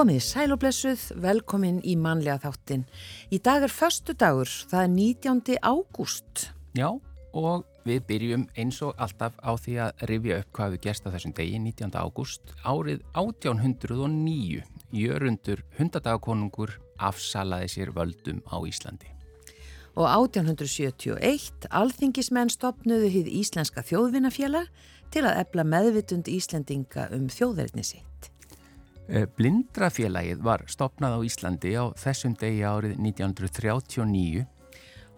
Komið sælublessuð, velkomin í manlega þáttin. Í dag er förstu dagur, það er 19. ágúst. Já, og við byrjum eins og alltaf á því að rifja upp hvað við gerst á þessum degi, 19. ágúst, árið 1809. Jörundur hundadagakonungur afsalaði sér völdum á Íslandi. Og 1871 alþingismenn stopnuðu hið Íslenska þjóðvinnafélag til að ebla meðvitund Íslendinga um þjóðverðni sitt. Eh, Blindrafélagið var stopnað á Íslandi á þessum degi árið 1939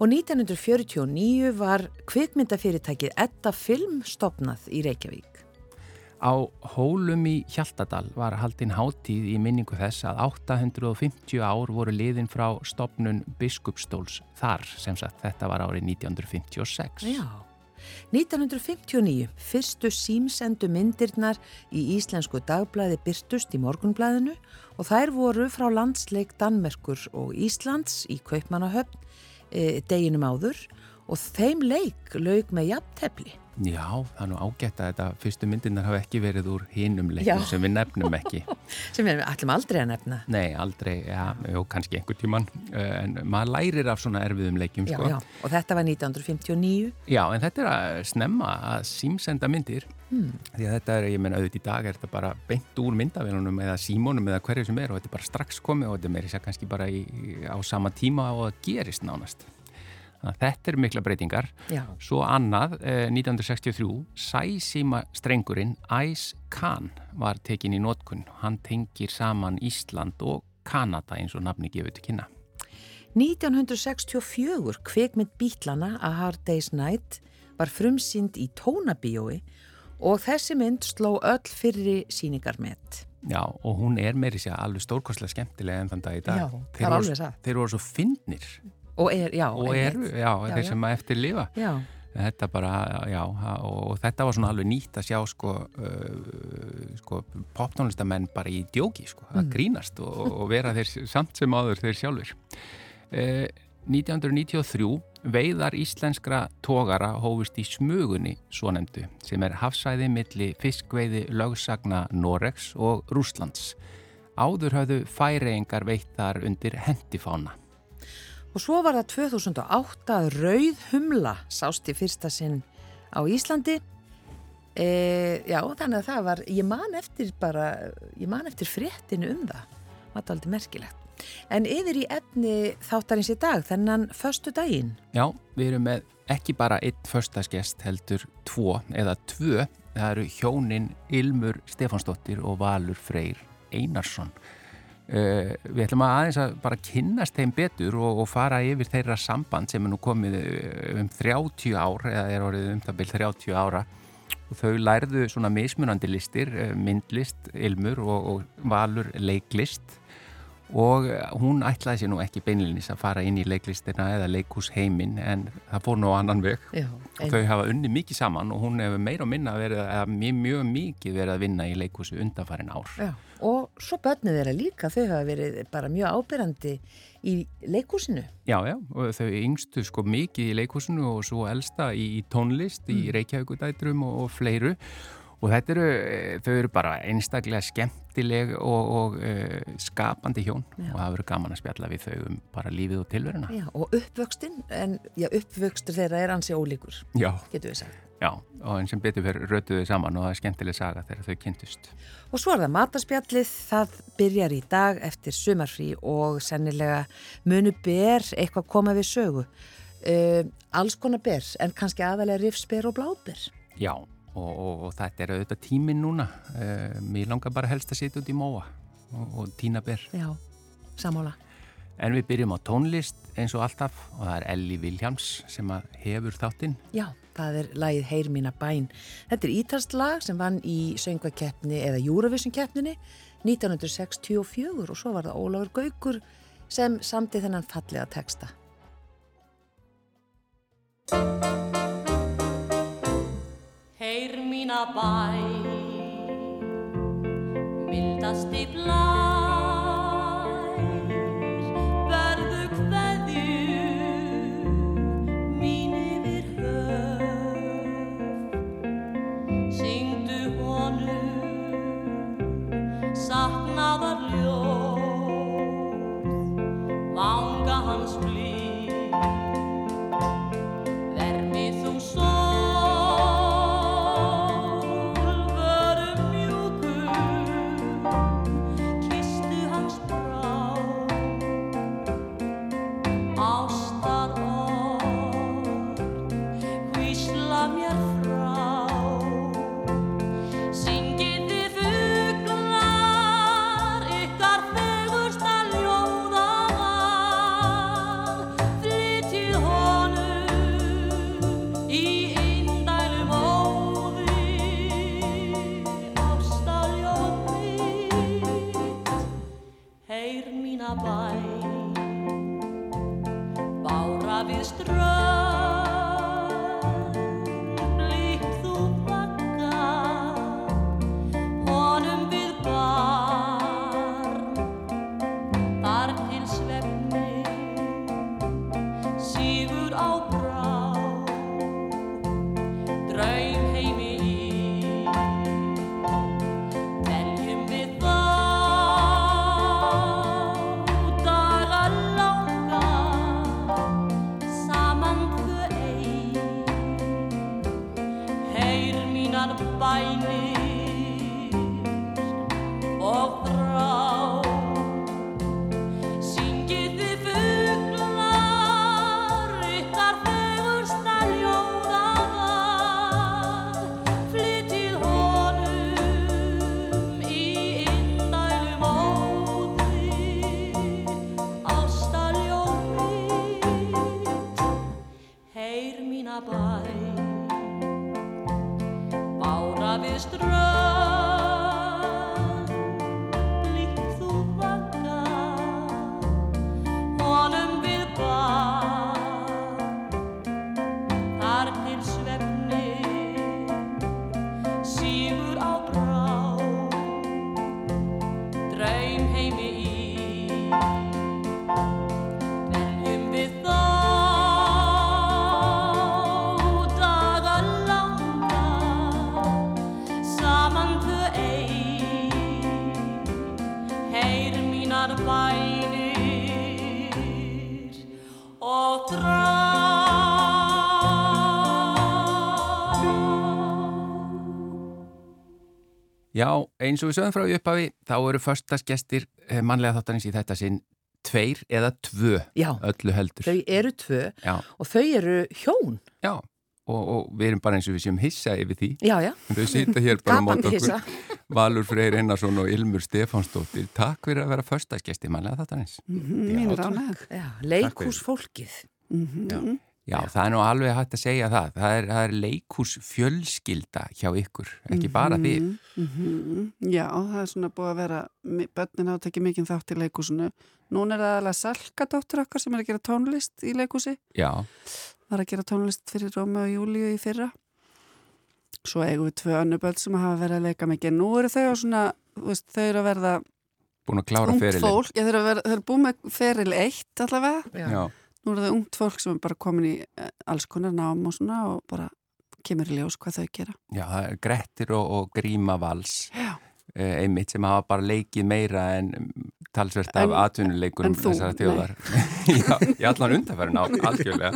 og 1949 var kvikmyndafyrirtækið Edda Film stopnað í Reykjavík. Á hólum í Hjaltadal var haldinn háttíð í minningu þess að 850 ár voru liðin frá stopnun biskupstóls þar sem sagt þetta var árið 1956. Já. 1959 fyrstu símsendu myndirnar í Íslensku dagblæði byrtust í morgunblæðinu og þær voru frá landsleik Danmerkur og Íslands í Kaupmannahöfn e, deginum áður og þeim leik laug með jafntefni. Já, það er nú ágætt að þetta fyrstu myndirnar hafa ekki verið úr hinum leiknum sem við nefnum ekki. sem við ætlum aldrei að nefna. Nei, aldrei, já, já kannski einhver tíman, eh, en maður lærir af svona erfiðum leikjum, já, sko. Já, og þetta var 1959. Já, en þetta er að snemma að símsenda myndir, hmm. því að þetta er, ég menna, auðvitað í dag er þetta bara beint úr myndavilunum eða símónum eða hverju sem er og þetta er bara strax komið og þetta er meiri sér kannski bara í, á sama tíma og það gerist nánast. Þetta er mikla breytingar. Já. Svo annað, eh, 1963, sæsíma strengurinn Ice Khan var tekin í nótkunn. Hann tengir saman Ísland og Kanada eins og nafni gefur til kynna. 1964 kveikmynd Bítlana A Hard Day's Night var frumsýnd í tónabíói og þessi mynd sló öll fyrir síningarmett. Já, og hún er meiri sér alveg stórkostlega skemmtilega en þann dag í dag. Já, það er alveg það. Þeir voru svo fyndnir. Og er, já. Og eru, já, já, þeir sem eftir lifa. Já. Þetta bara, já, og þetta var svona alveg nýtt að sjá sko, uh, sko poptónlistamenn bara í djóki, sko, að mm. grínast og, og vera þeir samt sem áður þeir sjálfur. Uh, 1993 veiðar íslenskra tógara hófust í smugunni svo nefndu sem er hafsæði milli fiskveiði lögsagna Noregs og Rúslands. Áður hafðu færeingar veitt þar undir hendifána. Og svo var það 2008 að Rauð Humla sást í fyrsta sinn á Íslandi. E, já, þannig að það var, ég man eftir bara, ég man eftir fréttinu um það. Það var aldrei merkilegt. En yfir í efni þáttarins í dag, þennan förstu daginn. Já, við erum með ekki bara einn förstaskest heldur tvo eða tvö. Það eru hjónin Ilmur Stefansdóttir og Valur Freyr Einarsson. Uh, við ætlum að aðeins að bara kynnast þeim betur og, og fara yfir þeirra samband sem er nú komið um 30 ár eða er orðið um það byrj 30 ára. Og þau lærðu svona mismunandi listir, myndlist, ilmur og, og valur leiklist og hún ætlaði sér nú ekki beinlinis að fara inn í leiklistina eða leikhúsheimin en það fór nú á annan veg Já, og þau hafa unni mikið saman og hún hefur meira og minna verið að mjög, mjög mikið verið að vinna í leikhúsu undanfarin ár. Já, og svo börnið þeirra líka, þau hafa verið bara mjög ábyrrandi í leikhúsinu. Já, já, og þau yngstu sko mikið í leikhúsinu og svo elsta í tónlist, mm. í Reykjavíkudætrum og, og fleiru og þetta eru, eh, þau eru bara einstaklega skemmtileg og, og uh, skapandi hjón já. og það verður gaman að spjalla við þau um bara lífið og tilveruna. Já, og uppvöxtinn, en já, uppvöxtur þeirra er ansi ólíkur, já. getur við sagt. Já, og eins sem betur fyrir rötuðu saman og það er skemmtileg saga þegar þau kynntust. Og svo er það matarspjallið, það byrjar í dag eftir sumarfrí og sennilega munu ber eitthvað koma við sögu. Uh, alls konar ber, en kannski aðalega rifsber og bláber. Já, Og, og, og þetta er auðvitað tímin núna. Uh, mér langar bara helst að sitja út í móa og, og tína ber. Já, samála En við byrjum á tónlist eins og alltaf og það er Elli Viljáms sem hefur þáttinn. Já, það er lagið Heyr mína bæn. Þetta er ítalst lag sem vann í söngvakeppni eða Júravissun keppninni 1964 og svo var það Ólafur Gaugur sem samti þennan fallega texta Heyr mína bæ, mildasti blær, Heyr mínar eins og við sögum frá í upphafi, þá eru förstaskestir mannlega þáttanins í þetta sinn tveir eða tvö Já. öllu heldur. Þau eru tvö Já, og þau eru hjón. já, og, og við erum bara eins og við séum hissa yfir því. Já, já. Þau sita hér bara á mót okkur. Valur Freyr Einarsson og Ilmur Stefánsdóttir. Takk fyrir að vera förstaskesti mannlega þáttanins. Mín er ánæg. Já, leikhúsfólkið. Já, það er nú alveg hægt að segja það. Það er, það er leikhús fjölskylda hjá ykkur, ekki bara þið. Mhm. Já, það er svona búið að vera, börnin hafa tekið mikið þátt í leikúsinu. Nún er það alveg Salka dóttur okkar sem er að gera tónlist í leikúsi. Já, Var að gera tónlist fyrir Rómi og Júliu í fyrra. Svo eigum við tvö önnu börn sem hafa verið að leika mikið. Nú eru þau á svona, veist, þau eru að verða búin að klára ferilinn. Já, þau eru, búið með feril eitt allavega. Já. Já, Nú eru þau ungt fólk sem er bara komin í eh, alls konar nám og svona og bara kemur í ljós hvað þau gera. já, það er Grettir og, og Gríma Vals. Já. eh, einmitt sem hafa bara leikið meira en mm, talsvert af atvinnuleikurum þessara þjóðar Já, í allan undarfærin á, algjörlega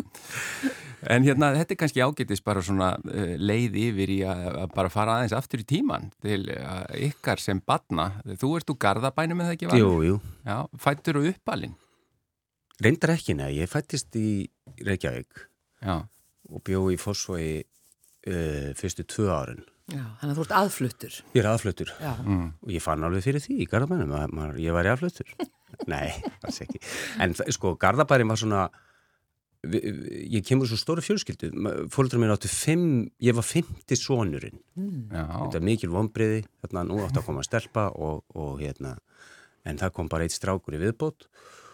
En hérna, þetta er kannski ágætis bara svona uh, leið yfir í að, að bara fara aðeins aftur í tíman til uh, ykkar sem badna Þú ert úr Garðabænum eða ekki? Valur? Jú, jú. Já, fættur og uppalinn Reyndar ekki, neða. Ég fættist í Reykjavík Já, og bjó í Fossvogi uh, fyrstu tvö árin. Já, þannig að þú ert aðfluttur. Ég er aðfluttur Já. mm. og ég fann alveg fyrir því í Garðabænum að maður, ég var aðfluttur. Nei, alls ekki. En sko, Garðabærin var svona, vi- vi- ég kemur svo stóru fjölskyldu. Fólkdur mér áttu fimm, ég var fimmti sonurinn. já, Þetta er mikil vonbriði, þarna nú átti að koma að stelpa og, og hérna, en það kom bara eitt strákur í viðbót og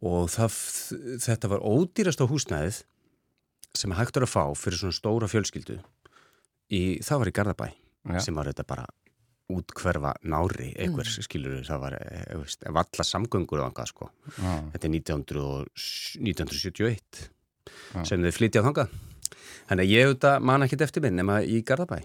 það, þetta var ódýrast á húsnæðið sem hægt er að fá fyrir svona stóra fjölskyldu í, það var í Garðabæ Já. sem var þetta bara útkverfa nári einhver mm. skilur það var eh, veist, valla samgöngur og angað sko já, þetta er 1900 og s- 1971 Já. sem þau flytja á þangað þannig að ég auðvitað man ekkert eftir minn nema í Garðabæ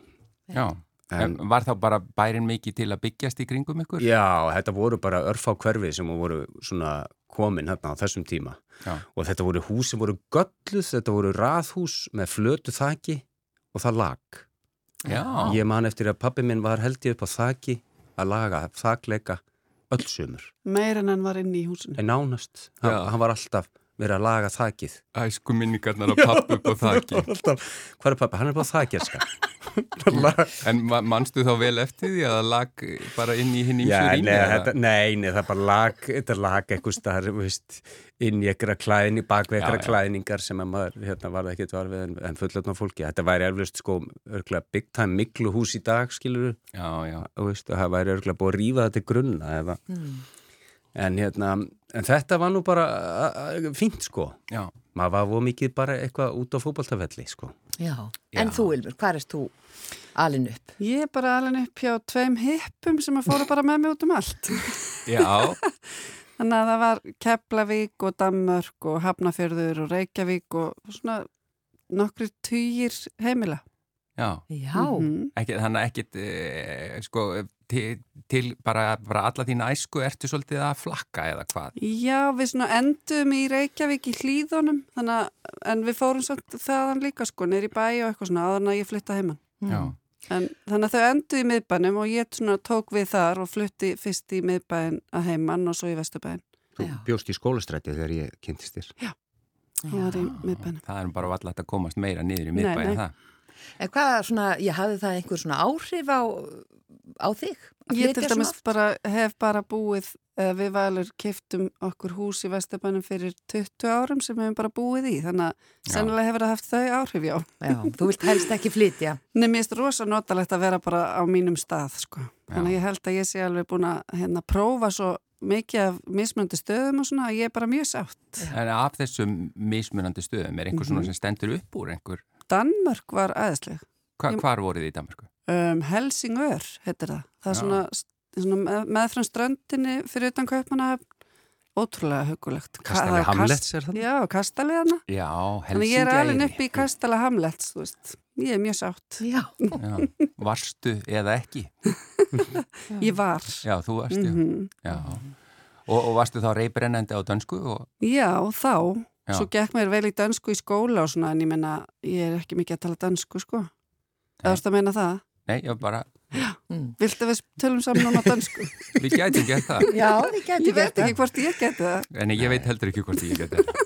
já. En var þá bara bærin mikið til að byggjast í kringum ykkur? Já, þetta voru bara örfá hverfi sem voru svona komin hérna á þessum tíma Já. og þetta voru hús sem voru gölluð, þetta voru raðhús með flötu þaki og það lag. Já, Ég man eftir að pappi minn var held ég upp á þaki að laga þakleika öll sömur. Meir en hann var inn í húsinu. En nánast, hann, hann var alltaf verið að laga þakið. æsku minningarnar að pappa upp á þakki Alltaf, hvað er pappi? Hann er bara þakið, sko. En ma- manstu þá vel eftir því að það lag bara inn í hinn ímsu Já, rými? nei, nei, nei, það bara lag, þetta lag eitthvað starf, veist, inn í ekkert klæðni, bakveg já. klæðningar sem að maður, hérna, var það ekkert var við en, en fullöfna fólki. Þetta væri erflust, sko, örgulega big time miklu hús í dag, skilur Já, já, og veist, það væri örgulega búið að rífa þetta til grunna eða, en hérna, en þetta var nú bara a- fínt sko Já, maður var voru mikið bara eitthvað út á fótboltafelli sko Já. Já. En þú, Ilmur, hvað erst þú alin upp? Ég er bara alveg upp hjá tveim hippum sem að fóru bara með mig út um allt. já, Þannig að það var Keflavík og Danmörk og Hafnafjörður og Reykjavík og svona nokkri týjir heimila. Já. Já. Mhm. Ekki, þannig að ekkit, e, sko, til, til bara, bara alla þína æsku ertu svolítið að flakka eða hvað? Já, við svona endum í Reykjavík í hlýðunum, þannig að, en við fórum samt þaðan líka sko, neyri bæ og eitthvað svona, áður en að ég flytta heimann. Já, En þannig að þau endu í miðbænum og ég svona tók við þar og flutti fyrst í miðbæn að heimann og svo í vesturbæn. þú Já. bjóst í skólastræti þegar ég kynntist þér Ég var í miðbænum. það er bara valla að komast meira niður í Nei, miðbæðin nei. það. En hvað svona, ég hafði það einhver svona áhrif á, á þig? Ég til dæmis bara, hef bara búið, við valur kiftum okkur hús í Vesturbænum fyrir 20 árum sem við hefum bara búið í, þannig að Já. sennilega hefur það haft þau áhrif, já. Já, þú vilt helst ekki flytja. Nei, mér finnst rosa notalegt að vera bara á mínum stað, sko. Þannig að Já. ég held að ég sé alveg búin að hérna, prófa svo mikið af mismöndi stöðum og svona að ég er bara mjög sátt. En af þessum mismunandi stöðum er einhver svona Mhm. sem stendur upp úr einhver, Danmörk var aðeinsleg. hva, hvar voruð þið í Danmarku? Um, Helsingör, heitir það. Það er svona, svona með, meðfram ströndinni fyrir utan kaupmanna ótrúlega hugulegt. Ka- Kastali Hamlets er það? Já, kastaliðana. Já, Þannig ég er alveg Helsingi upp í kastala Hamlets, þú veist. Ég er mjög sátt. Já. Já, varstu eða ekki? Ég var. Já, þú varst, já. Mhm. já. Og, og varstu þá reybrennandi á dönsku og, Já, þá. Já. Svo gekk mér vel í dönsku í skóla og svona, en ég menna, ég er ekki mikið að tala dönsku, sko. Eða þú veist að meina það? nei, ég bara, Viltu við tölum saman núna á dönsku? við gætum gert það. Já, þið getur ég veit ekki hvort ég geti það. En ég veit heldur ekki hvort ég geti það.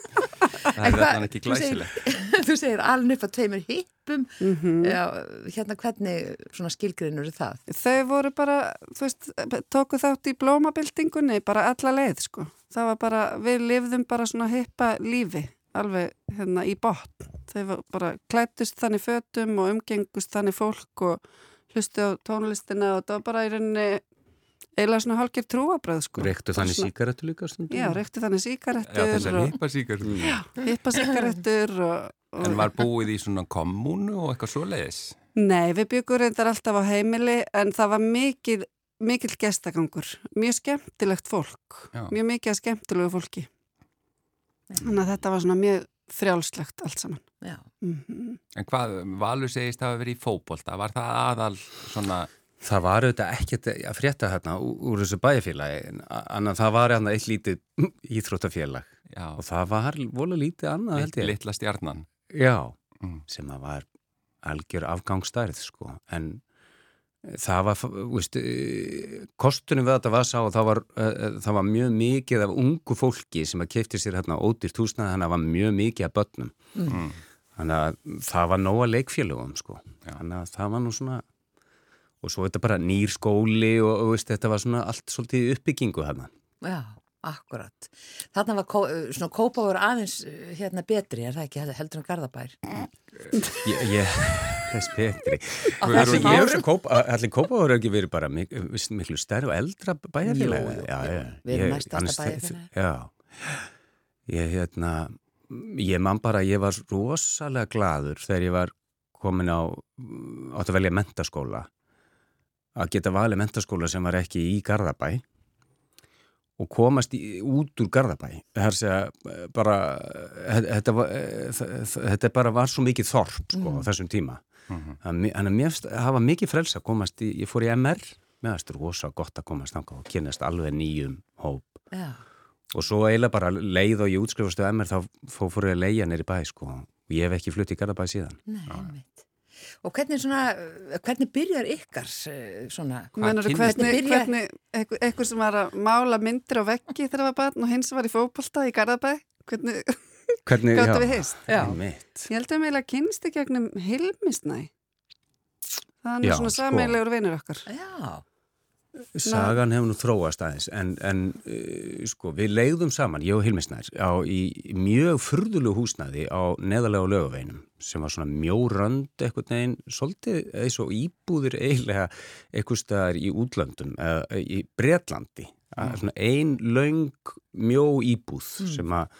Það er þetta ekki þú segir- glæsilegt. Þú segir alin upp að tveimur hippum. Mm Já, hérna hvernig svona skilgrinur er það? Þau voru bara, þú veist, tóku þátt í blómabildingunni, bara alla leið, sko. Það var bara, við lifðum bara svona hippa lífi, alveg hérna í botn. Þau var bara klættust þannig fötum og umgengust þannig fólk og hlustu á tónlistina og það var bara í rauninni eiginlega svona hálkir trúabröð, sko. Reyktu Bara þannig svona- síkaretu líka stundum? Já, reyktu þannig Já, síkarettur þessar og hippasíkar. hippa síkarettur og, og... En var búið í svona kommunu og eitthvað svoleiðis? Nei, við byggum reyndar alltaf á heimili en það var mikil, mikil gestagangur, mjög skemmtilegt fólk, Já. mjög mikið skemmtilegu fólki. Þannig að þetta var svona mjög frjálslegt allt saman. Já. Mm En hvað, Valur segist að hafa verið í fótbolta, var það aðal svona, Það var auðvitað ekkert að frétta hérna úr, þessu bæjarfélagi en annað það var hérna eitt lítið íþróttafélag já, og það var vola lítið annað held ég. litla stjarnan. Já, Mm. sem að var algjör afgangsstærð sko en það var, veist, kostunum við þetta var sá og það var, uh, það var mjög mikið af ungu fólki sem að keipti sér hérna ódýrt húsnaði þannig að það var mjög mikið af börnum Mm. þannig að það var nóga leikfélögum sko þannig að það var nú svona og svo þetta bara nýr skóli og, og veist, þetta var svona allt svolítið uppbyggingu hérna Já, akkurat. Þarna var kó, svona kópáður aðeins hérna betri, er það ekki heldur en Garðabær? Ég, ég, þess betri. Allir árum? kópa, allir kópaður ekki verið bara mik miklu stærri og eldra bæjarfélagi Við erum næstasta annars- bæjarfélagið. Já, ég hérna ég man bara, ég var rosalega gladur þegar ég var komin á átt að velja mentaskóla að geta valið mentaskóla sem var ekki í Garðabæ og komast í, út úr Garðabæ. Segja bara þetta, var, þetta bara var svo mikið þorp sko, á þessum tíma Mhm. þannig að mér hafa mikið frels að komast í, ég fór í MR með styrir rosa gott að komast þangað og kynast alveg nýjum hóp Já. og svo eiginlega bara leið og ég útskrifastu MR þá fó- fór ég að leia nýri bæ sko og ég hef ekki flutt í Garðabæ síðan Nei, einmitt. Og hvernig svona, uh, hvernig byrjar ykkar uh, svona? Menur kynnist- hvernig, Hvernig byrja- hvernig einhver, einhver sem var að mála myndir á veggi þegar það var barn og hins var í fótbolta í Garðabæ hvernig Hvernig, gáttu við. Mitt. Ég held að meila kynst í gegnum Hilmisnæ Það er nú svona sko. sameilegur vinur okkar Já, Sagan hefur nú þróast aðeins en, en uh, sko við leiðum saman, ég og Hilmisnær á í mjög furðulegu húsnæði á neðalega lögaveinum sem var svona mjórönd eitthvað neginn svolítið eins og íbúðir eiginlega eitthvað staðar í útlöndum eða í Bretlandi mm. svona ein löng mjó íbúð sem að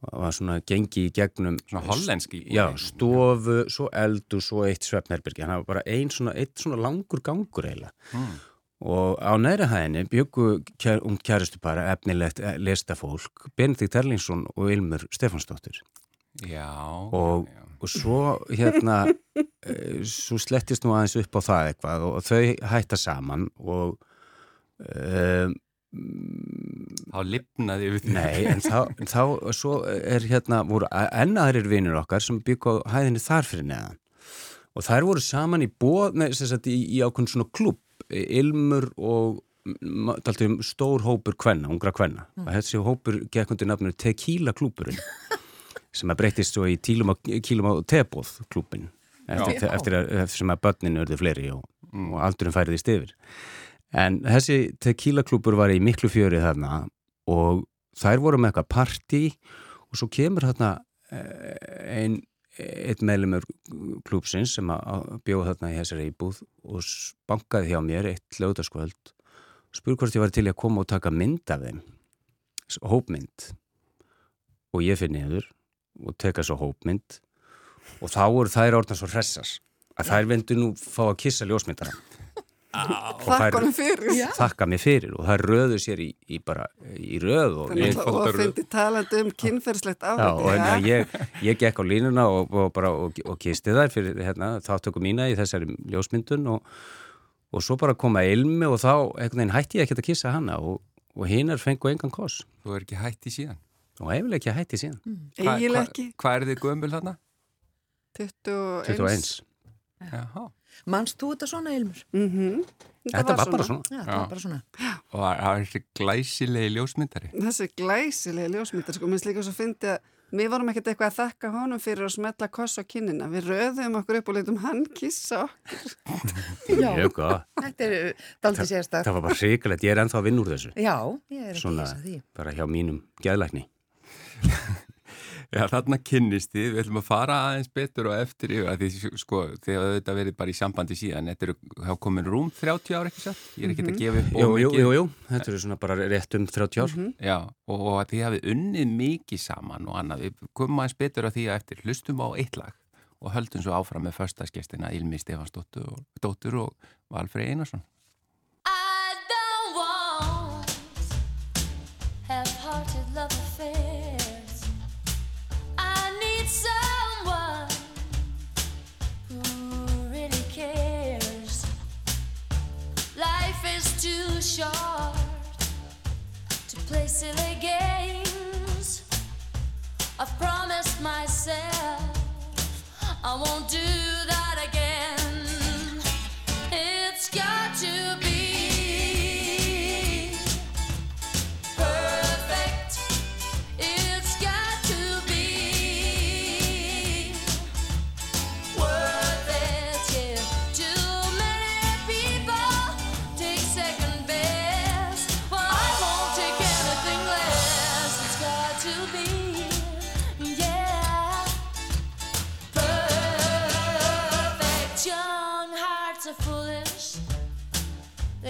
var svona gengi í gegnum Svona hollenski já, stofu, svo eldu, svo eitt svefnherbyrgi, hann var bara ein svona, eitt svona langur gangur eiginlega Mm. og á næra hæðinni byggu kjær, um kæristu bara efnilegt eh, listafólk, Benedikt Erlingsson og Ilmur Stefansdóttir Já, og, já. og svo hérna eh, svo slettist nú aðeins upp á það eitthvað og þau hætta saman og um, Þá lifnaði yfir því. nei, en þá, en þá svo er hérna, voru ennaðarir vinnur okkar sem byggu á hæðinni þar fyrir neðan. Og þær voru saman í bóð, nei, sem sagt í, í ákveðin svona klubb, Ilmur og taldi um stór hópur kvenna, ungra kvenna. Og þessi hópur gekk undir nafninu Tequila klúburinn sem að breytist svo í tílum og, kílum og tebóð klúbin eftir, eftir, að, eftir sem að börnin örðu fleiri og, og aldurinn færiðist yfir en þessi tequila klúbur var í miklu fjöri þarna og þær voru með eitthvað partí og svo kemur þarna eh, ein eitt meðlumur klúpsins sem bjóða þarna í þessari íbúð og bankaði hjá mér eitt lögdaskvöld spur hvort ég var til að koma og taka mynd af þeim hópmynd. Og ég fyrir niður og teka svo hópmynd og þá voru þær orðna svo hressas að þær vendu nú fá að kissa ljósmyndara þær Þakkonum fyrir. Þakka mér fyrir og þær röðu sér í, í bara í röð og Þannig að og fyndi talandi um kynferðslegt Já, og áhuga. hérna, ég, ég gekk á línuna og, og, bara, og, og kisti þær fyrir hérna, þáttöku mína í þessari ljósmyndun og, og svo bara koma ilmi og þá hætti ég ekkert að kissa hana og, og hinar fengu engan koss Þú er ekki hætti síðan. og eiginlega ekki hætti síðan, Hva- Eiginlega hva-. Hvað er þið gömul þarna? 21. 21 Jáhá. Manst þú þetta svona, Ilmur? Mhm. Þetta var bara svona Já, það Já. var bara svona. Og það er þessi glæsilegi ljósmyndari. Þessi glæsilegi ljósmyndar, sko, minnst líka svo fyndi að við vorum ekkert eitthvað að þakka honum fyrir að smetla koss á kinnina. Við röðum okkur upp og leitum hann kissa okkur. Já, Mjög góð. þetta er daldið sérstak. Það var bara hrikalegt, ég er ennþá að vinna úr þessu Já, ég er ekki svona hissa því. bara hjá mínum geðlækni Já, þarna kynnist þið, við ætlum að fara aðeins betur og eftir yfir að því sko, þið hafa auðvitað verið bara í sambandi síðan, þetta hafa komin rúm 30 ára ekki satt, ég er ekki að gefa upp Jú, jú, jú, jú, þetta eru svona bara rétt um 30 ár. Já, og, og að þið hafið unnið mikið saman og annað, við komum aðeins betur að því að eftir, hlustum á eitt lag og höldum svo áfram með förstaskestina Ilmi Stefansdóttur og, og Valfrey Einarsson. I won't do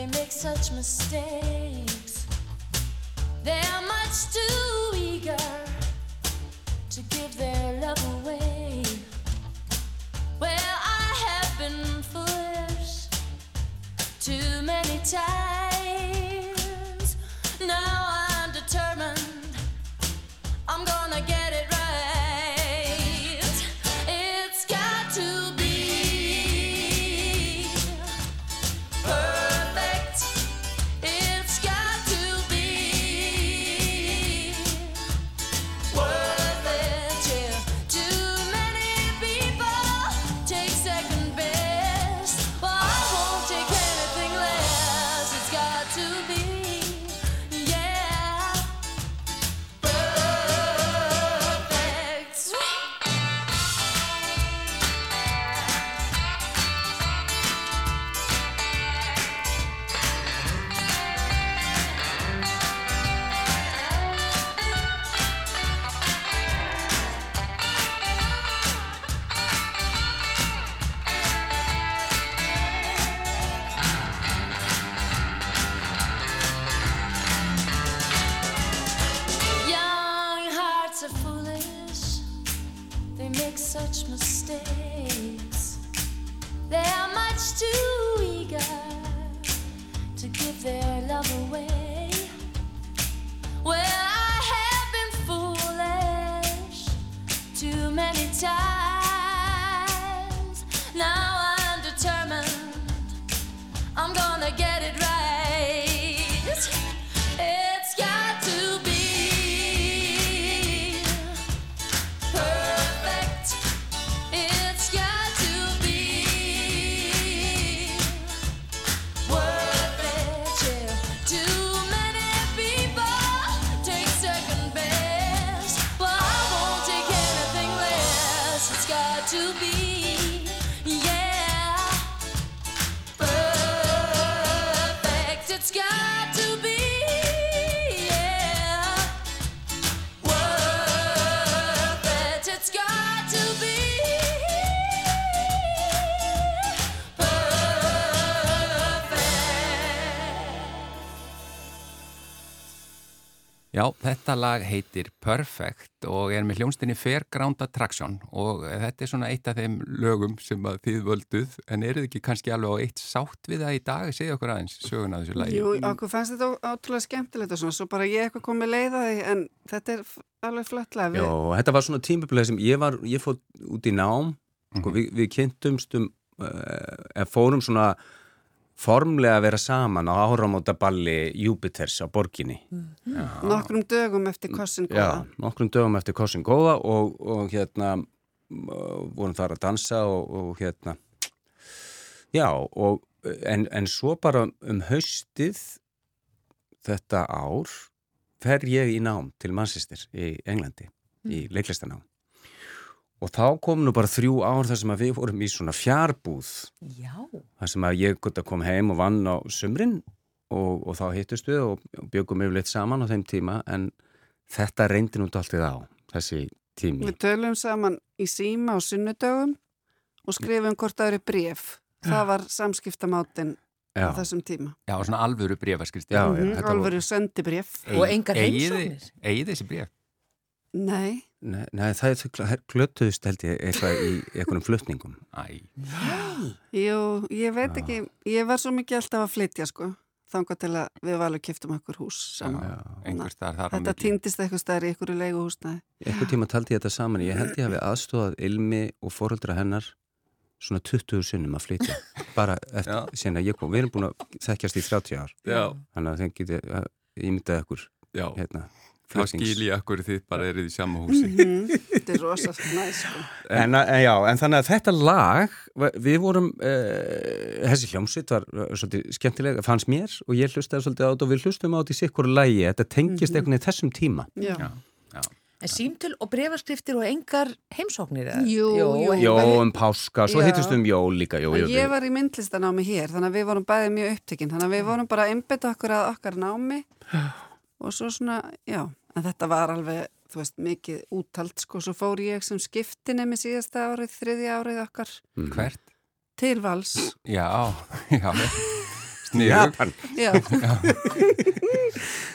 they make such mistakes. They're much too eager to give their love away. Well, I have been foolish too many times. Já, þetta lag heitir Perfect og er með hljónstinni Fairground Attraction og þetta er svona eitt af þeim lögum sem að þið völduð en eru þið ekki kannski alveg á eitt sátt við það í dag? Segja okkur aðeins sögun að þessu lagi. Jú, okkur fannst þetta ótrúlega skemmtilegt og svona, svo bara ég eitthvað komið leiðaði en þetta er alveg flottlega. Já, og þetta var svona tímabilið sem ég var, ég fór út í nám, sko, við, við kynntumst um, uh, fórum svona formlega vera saman á áramótaballi Júpiters á borginni. Nokkrum dögum eftir kossin Já, góða. nokkrum dögum eftir Kossin Góða og, og hérna vorum þar að dansa og, og hérna. Já, og en, en svo bara um haustið þetta ár fer ég í nám til Manchester í Englandi, í leiklistanám og þá kom nú bara þrjú ár þar sem að við vorum í svona fjárbúð Já. þar sem að ég gott að koma heim og vann á sumrin og, og þá hittust við og, og byggum yfirleitt saman á þeim tíma en þetta reyndi nú alltaf á þessi tími Við tölum saman í síma á sunnudögum og skrifum hvort það eru bref. Það var samskiptamátin Já, á þessum tíma. Já, svona alvöru brefaskrifti. Já, Mhm, var- Alvöru sendi bref. Og engar heimsóknir. Egið þessi bref? Nei, nei, nei, það er þau klötuðust held ég eitthvað í einhverjum flutningum Æ, jú, ég veit ekki, ég var svo mikið alltaf að flytja sko. Þangað til að við valum kiptum okkur hús saman. Þetta týndist eitthvað staðar í einhverju leiguhúsnaði. Einhver tíma taldi ég þetta saman ég held ég hafi aðstofað Ilmi og foreldra hennar svona 20 sinnum að flytja bara eftir Já. að ég kom við erum búin að þekkjast í 30 ár Já, þannig að þeim geti ímyndað ykkur já. hérna Þá skil ég akkur þið bara erið í sama húsi. Mhm, Þetta er rosa næs sko. En, en já, en þannig að þetta lag, við vorum, uh, þessi hljómsveit var uh, svolítið skemmtilega, fannst mér og ég hlustaði svolítið á þetta og við hlustum á þetta í sikkur lægi, þetta tengist einhvern veginn þessum tíma. Já. Já, já. En símtöl og brefaskriftir og engar heimsóknir? eða? Jú, jú. Hvað- um páska, svo Já. hittumst um jól líka, jú, jú, Ég var í myndlistanámi hér, þannig að við vorum bæðið mjög upptekinn, þannig að við vorum bara að einbytta okkur að okkar námi og svo svona, já, en þetta var alveg, þú veist, mikið úttalt, sko, svo fór ég sem skiptinni með síðasta árið, þriðja árið okkar Mhm. Hvert? til vals, Já, já. Japan. já.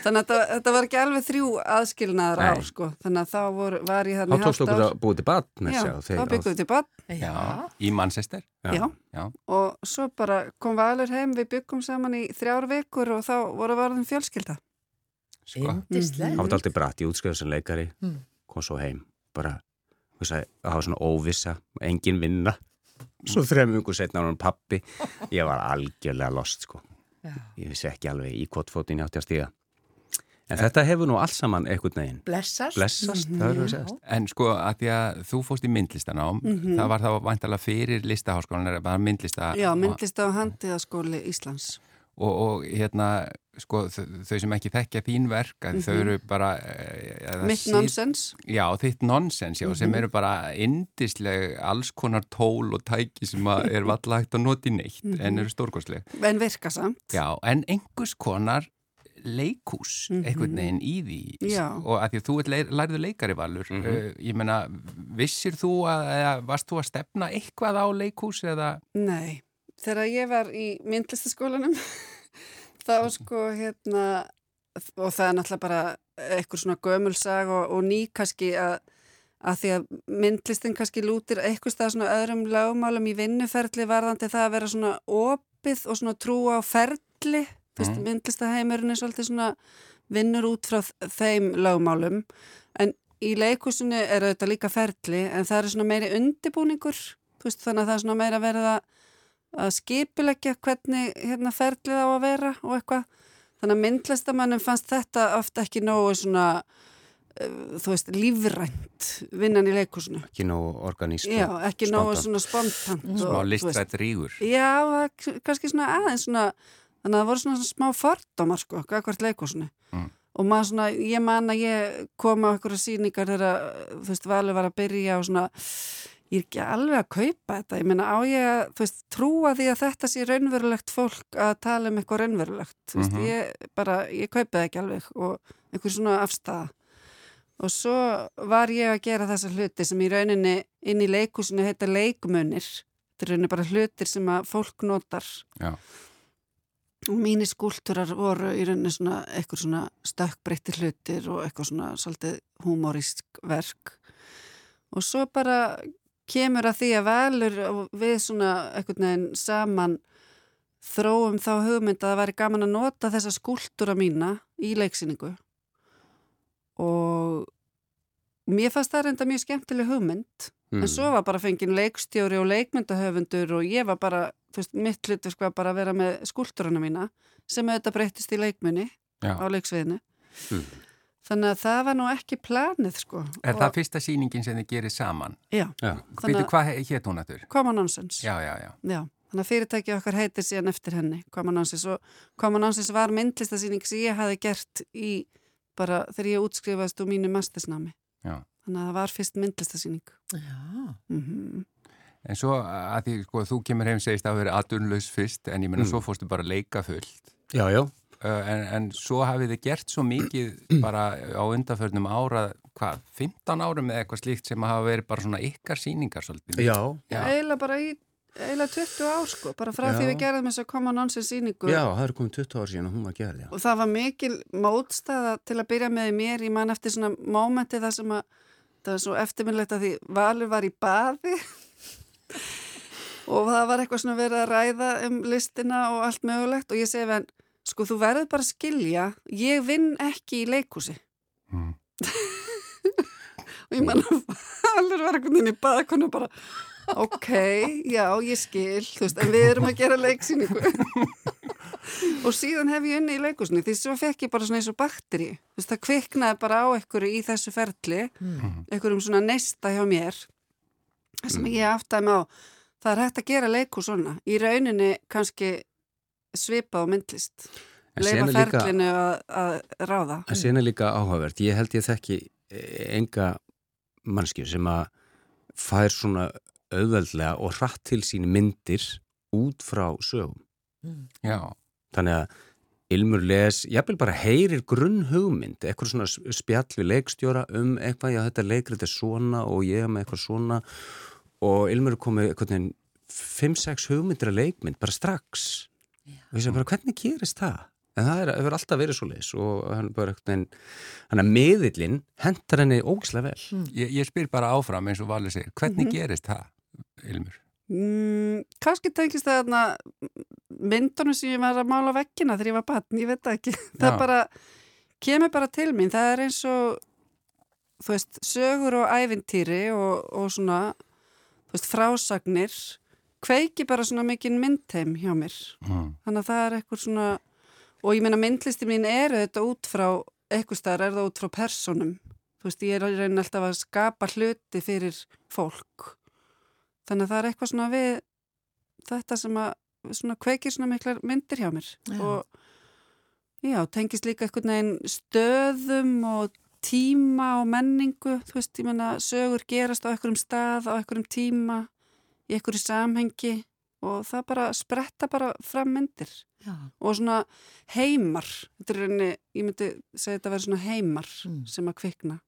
þannig að þetta, þetta var ekki alveg þrjú aðskilnaðar ár, Nei. sko, þannig að þá vor, var ég Þá þarna í tókst hálft okkur ár. að búið til bad með Já, þá byggum við til bad, Já, í Manchester. já. Já, og svo bara kom Valur heim, við byggum saman í þrjár vikur og þá voru varðum fjölskylda. Sko. Indislegt. Það var aldrei bratt, ég útskrifaði sem leikari, Mm. kom svo heim, bara, þú veist, það var svona óvissa, engin vinna. Svo þrejum yngur setna á hann pappi, ég var algjörlega lost, sko. Já. Ég vissi ekki alveg í hvort fótinn ég átti að stíga. En þetta hefur nú alls saman einhvern veginn. Blessast. Blessast, það er að segja. En sko að því að þú fóst í myndlistanám, það var þá vantalega fyrir listaháskólan, bara myndlista Já, myndlista og handiðaskóli Íslands. og, og hérna, sko þau sem ekki þekkja þín verk, að þau eru bara eh, Mitt nonsens. Já, þitt nonsens, já, sem eru bara indisleg alls konar tól og tæki sem að er valla hægt að nota í neitt en eru stórkostleg. En virka samt. Já, en einhvers konar leikús Mhm. einhvern veginn í því Já. og að því að þú leir, lærðu leikari valur uh, ég meina, vissir þú að, eða varst þú að stefna eitthvað á leikús eða Nei, þegar ég var í myndlistaskólanum þá sko hérna og það er náttúrulega bara eitthvað svona gömulsag og, og ný kannski að, að því að myndlistin kannski lútir eitthvað stað svona öðrum lögmálum í vinnuferli varðandi það að vera svona opið og svona trú á ferli. Mhm. myndlistaheimurinn er svolítið svona vinnur út frá þeim lögmálum. En í leikusinu er auðvitað líka ferli en það er svona meiri undibúningur veist, þannig að það er svona meira verið að að skipuleggja hvernig hérna ferlið á að vera og eitthvað. Þannig að myndlistamannum fannst þetta oft ekki nógu svona, uh, þú veist, lífrænt vinnan í leikúsinu. Ekki nóg organíst Já, ekki nógu spontant. svona spontant. og, Smá listrætt rígur. Já, kannski svona aðeins svona, þannig að það voru svona smá fordómar sko, hvert leikúsinu. Mm. Og maður svona, ég man að ég kom á einhverja sýningar þegar, þú veist, valið var að byrja og svona, ég er ekki alveg að kaupa þetta. Ég meina á ég að, þú veist, trúa því að þetta sé raunverulegt fólk að tala um eitthvað raunverulegt. Þú veist, Mhm. ég bara, ég kaupa það ekki alveg og einhver svona afstæða. Og svo var ég að gera þessa hluti sem í rauninni inn í leikúsinu heita leikmunir. Þetta er rauninni bara hlutir sem að fólk notar. Já. Og mínir skúlturar voru í rauninni svona eitthvað svona stökkbreytti hlutir og eitthvað svona svolítið humorísk verk. Og svo bara kemur að því að velur við svona eitthvað neginn saman þróum þá hugmynd að það væri gaman að nota þessa skúltúra mína í leiksýningu. Og mér fannst það reynda mjög skemmtileg hugmynd Mm. En svo var bara fenginn leikstjóri og leikmyndahöfundur og ég var bara, þú veist, mitt hlutverk var bara að vera með skúltúruna mína sem auðvitað breytist í leikmunni Já. á leiksviðinu. Mm. Þannig að það var nú ekki planið, sko. Er Og- það fyrsta sýningin sem þið gerir saman? Já, Já. Að- hvað hétt hún aftur? Common Nonsense. Já, já, já. Já, þannig að fyrirtæki okkar heitir síðan eftir henni, Common Nonsense og Common Nonsense var myndlistasýning sem ég hafi gert í bara þegar ég útskrifaðist úr mínu mastersnámi. Já. Þannig að það var fyrst myndlistasýning. Já. Mm En svo að því, sko, þú kemur heim segist að vera aðunlaus fyrst, en ég meina Mm. svo fórstu bara leika fullt. Já, já. Uh, en, en svo hafið þið gert svo mikið bara á undarförnum ára, hvað, 15 árum eða eitthvað slíkt sem hafa verið bara svona ykkar sýningar svolítið. Já, Já. Eiginlega bara í, eiginlega 20 ár, sko, bara frá Já. því við gerðum þess að Common Nonsense sýningu. já, það er komið 20 ár síðan og hún var gerð, já. Og það var mikil mótstaða til að byrja með í mér, ég man eftir svona mómenti þar sem að það var svo eftirminnlegt að því Valur var í baði og það var eitthvað svona verið að ræða um listina og allt mögulegt og ég segi við hann, sko þú verður bara að skilja, ég vinn ekki í leikúsi. Mm. Og ég var eitthvað inn í baðkonu bara, ok, já, ég skil, veist, en við erum að gera leiksýningu. og síðan hef ég unni í leikusni því svo fekk ég bara svona eins og bakteri veist það kviknaði bara á einhverju í þessu ferli einhverjum svona neista hjá mér sem ég aftaði mig á það er hægt að gera leiku svona í rauninni kannski svipa á myndlist. Leifa er ferlinu að, að ráða. En síðan er líka áhugavert, ég held ég þekki eh, enga mannskju sem að fær svona auðveldlega og hratt til sín myndir út frá sögum. Já, Þannig að Ilmur les, jafnvel bara heyrir grunn hugmynd, eitthvað svona spjall við leikstjóra um eitthvað, já þetta leikrið er svona og ég er með eitthvað svona. Og Ilmur komið eitthvað neginn 5-6 hugmyndir að leikmynd bara strax og ég segi bara hvernig gerist það? En það er, hefur alltaf verið svo leis og hann bara hann að miðillinn hendar henni ógislega vel. ég, ég spyr bara áfram eins og Valur segir, hvernig gerist það, Ilmur? mm, kannski tengist það þarna myndunum sem ég var að mála á veggina þegar ég var batn, ég veit það ekki það Já. bara kemur bara til mín það er eins og þú veist, sögur og ævintýri og, og svona þú veist, frásagnir kveiki bara svona mikinn myndheim hjá mér. Mm. þannig að það er eitthvað svona og ég meina myndlisti mín eru þetta út frá eitthvað staðar er það út frá personum þú veist, ég er reyna alltaf að skapa hluti fyrir fólk. Þannig að það er eitthvað svona við þetta sem að svona kveikir svona miklar myndir hjá mér. Já. og já, tengist líka eitthvað neginn stöðum og tíma og menningu, þú veist, ég meina sögur gerast á einhverjum stað, á einhverjum tíma í einhverju samhengi og það bara spretta bara fram myndir Já. og svona heimar þetta er rauninni, ég myndi segja þetta að vera svona heimar Mm. sem að kvikna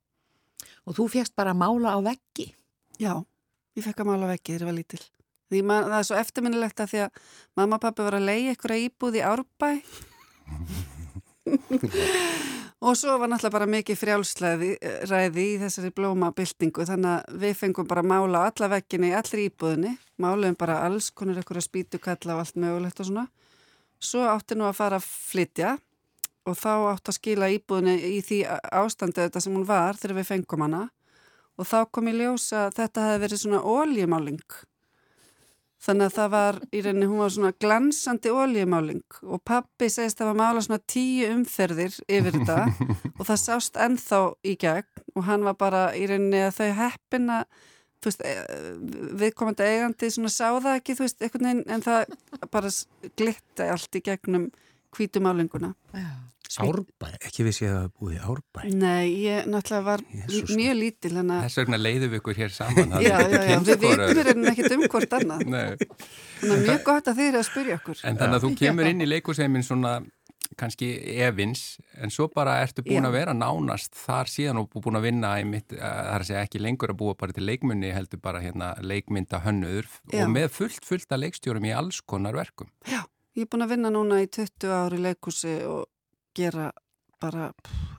Og þú fjast bara að mála á veggi. Já, ég fekk að mála vekki þegar ég var lítil því man, það er svo eftirminnilegt að því að mamma og pappi var að leiða einhverja íbúð í Árbæ og svo var náttúrulega bara mikið frjálslæði ræði í þessari blómabildingu þannig að við fengum bara að mála á alla vekkina í allri íbúðinni. Máluðum bara alls konar einhverja spýtukalla og allt mögulegt og svona. Svo átti nú að fara að flytja og þá átti að skila íbúðinni í því ástandi þetta sem hún var þegar við fengum hana. Og þá kom í ljós að þetta hefði verið svona óljumáling Þannig að það var í rauninni, hún var svona glansandi olíumáling og pappi segist að það var mála svona tíu umferðir yfir þetta og það sást ennþá í gegn og hann var bara í rauninni að þau heppina, þú veist, eh, viðkomandi eigandi svona sá það ekki, þú veist, einhvern veginn, en það bara glitti allt í gegnum hvítumálinguna. Já. Árbæ, ekki vissi ég að það búið í Árbæ. Nei, ég náttúrulega var Jesús. mjög lítil, hann að, Þess vegna leiðum við ykkur hér saman. já, já, já, við vitum ekkert um hvort annað. Nei. Þannig að mjög gott að þið eru að spyrja okkur. En þannig að þú kemur inn í leikuseimin svona kannski evins, en svo bara ertu búin Já. að vera nánast þar síðan og búin að vinna í mitt, að segja ekki lengur að búa bara til leikmunni, heldur bara hérna leikmynda hönnöður Já. og með fullt, fullt að leikstjórum í alls konar verkum. Já, ég er búin að vinna núna í 20 ári leikúsi og gera bara,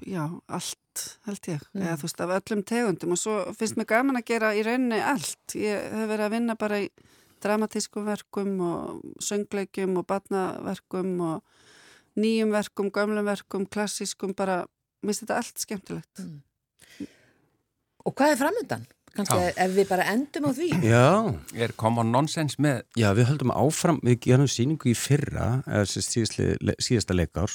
já, allt held ég, Mm. eða þú veist, af öllum tegundum og svo finnst mér gaman að gera í rauninni allt. Ég hef verið að vinna bara í dramatískum verkum og söngleikjum og barnaverkum og nýjum verkum, gömlum verkum, klassískum, bara, mér finnst þetta allt skemmtilegt. Og hvað er framöndan? Kanski Já. ef við bara endum á því? Já, Er common nonsense með, já, við höldum áfram, við gerum síningu í fyrra, eða sem síðasta, síðasta leikár,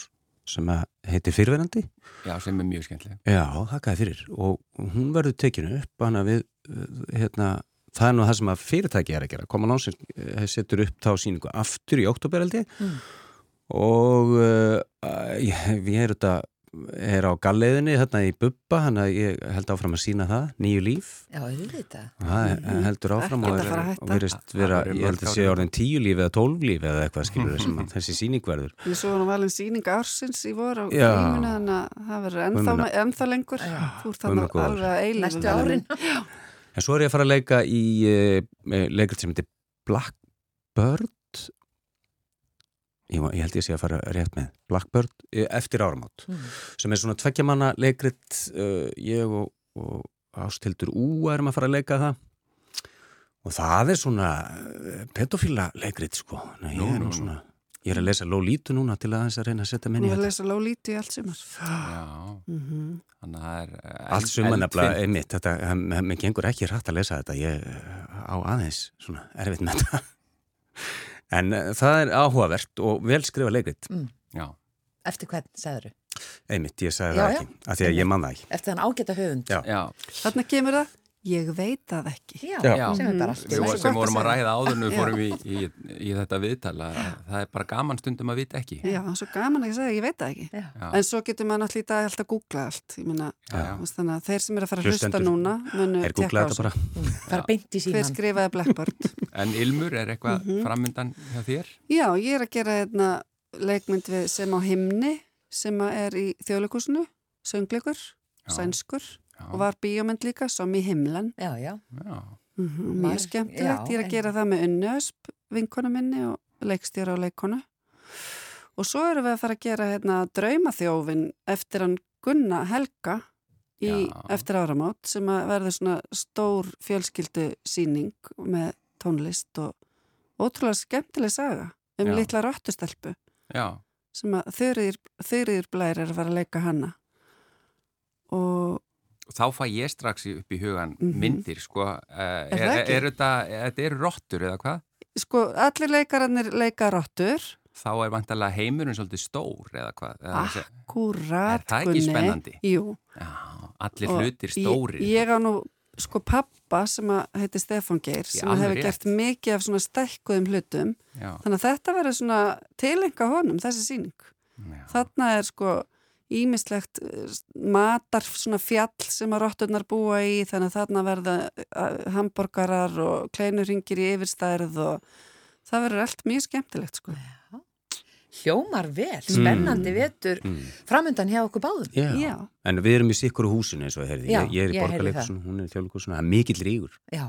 sem heitir Fyrverandi. já, sem er mjög skemmtileg. Já, þakkaði fyrir og hún verður tekinu upp hann að við, uh, hérna, það er nú það sem að fyrirtæki er að gera. Common Nonsense uh, setur upp þá síningu aftur í oktoberaldi Mm. og uh, ég, ég er þetta er á galleiðinni hérna í Bubba, hann að ég held áfram að sína það, nýju líf. Já, það heldur áfram og, er, og verist vera, verður ég held að sé orðin tíu líf eða tólf líf eða eitthvað skilur sem að þessi síning verður. Ég svo hann valin síning ársins í voru gríminu þannig að það verður ennþá, lengur. Þú ert þannig alveg að eilífu. Næstu árin? En svo er ég að fara að leika í uh, leikrit sem heitir Blackbird ég, ég held ég sé að fara rétt með Blackbird eh, eftir áramót Mm. sem er svona tveggjamanna leikrit uh, ég og, og Ástildur Ú erum að fara að leika það og það er svona uh, pedofíla leikrit sko Nei, Nú, ég, er nú, nú nú. svona, ég er að lesa Lólítu núna til að þess að reyna að setja Nú minni í er að lesa Lólíti í allt sumar. Já, Mm þannig að það er eh, Allt suma eldfimt. nefnilega einmitt, þetta, mér gengur ekki hrætt að lesa þetta, ég eh, á aðeins svona erfitt með þetta. En uh, það er áhugavert og vel skrifa leikrit, Já, Eftir hvern, sagður einmitt, ég sagði Já, það já. ekki, af því að ég man það ekki. Eftir þann ágæta höfund? Já. já, Þarna kemur það, ég veit það ekki. Já, Já. sem er bara allt Við sem vorum að ræða áður en við Já. fórum í, í, í þetta viðtala það er bara gaman stundum að vita ekki Já, svo gaman að segja, ég veit það ekki. Já. En svo getur maður náttúrulega í dag alltaf að googla allt. Veist, þannig að þeir sem eru að fara að hlusta núna munu Er tekka á þessu. bara? Mm, Fara beint í Hver síman. skrifaði Blackbird? En Ilmur, er eitthvað Mhm. framundan hjá þér? Já, ég er að gera hérna leikmynd við sem á himni sem er í þjóðleikúsinu, söngleikur, Já. sænskur Já, og var bíómynd líka, som í himlen. Já, já. já, Mm Var- Mjög skemmtilegt, ég er að gera það með Unni Ösp, vinkonu minni og leikstjóra og leikonu. Og svo erum við að fara að gera hérna draumaþjófin eftir hann Gunna Helga í, eftir áramót sem að verður svona stór fjölskyldu síning með tónlist og ótrúlega skemmtileg saga um Já. litla rottustelpu já, sem að þurriður, þurriður blær er að fara að leika hana og og þá fæ ég strax upp í hugan Mhm. myndir, sko uh, Er er, er, þetta, eru rottur eða hvað? sko allir leikarannir leika rottur Þá er vantarlega heimurinn svolítið stór eða hvað? Akkurat, Er það ekki spennandi? Jú. Já, allir Og hlutir stórir Ég, ég á nú sko pappa sem að heiti Stefán Geir sem alveg hefur rétt. gert mikið af svona stækkuðum hlutum Já, þannig að þetta verður svona tilenga honum þessi síning. já, Þarna er sko ímislegt matar svona fjall sem að rotturnar búa í þannig að þarna verða uh, hamborgarar og kleinurringir í yfirstærð og það verður allt mjög skemmtilegt sko. Hljómar vel, spennandi vetur Mm. framöndan hjá okkur báðum. Já. Já. En við erum í sikkur húsinu eins og heyrði, Já, ég, ég er í borgarleikusinu, hún er í þjóðleikusinu, það er mikill rígur. Já.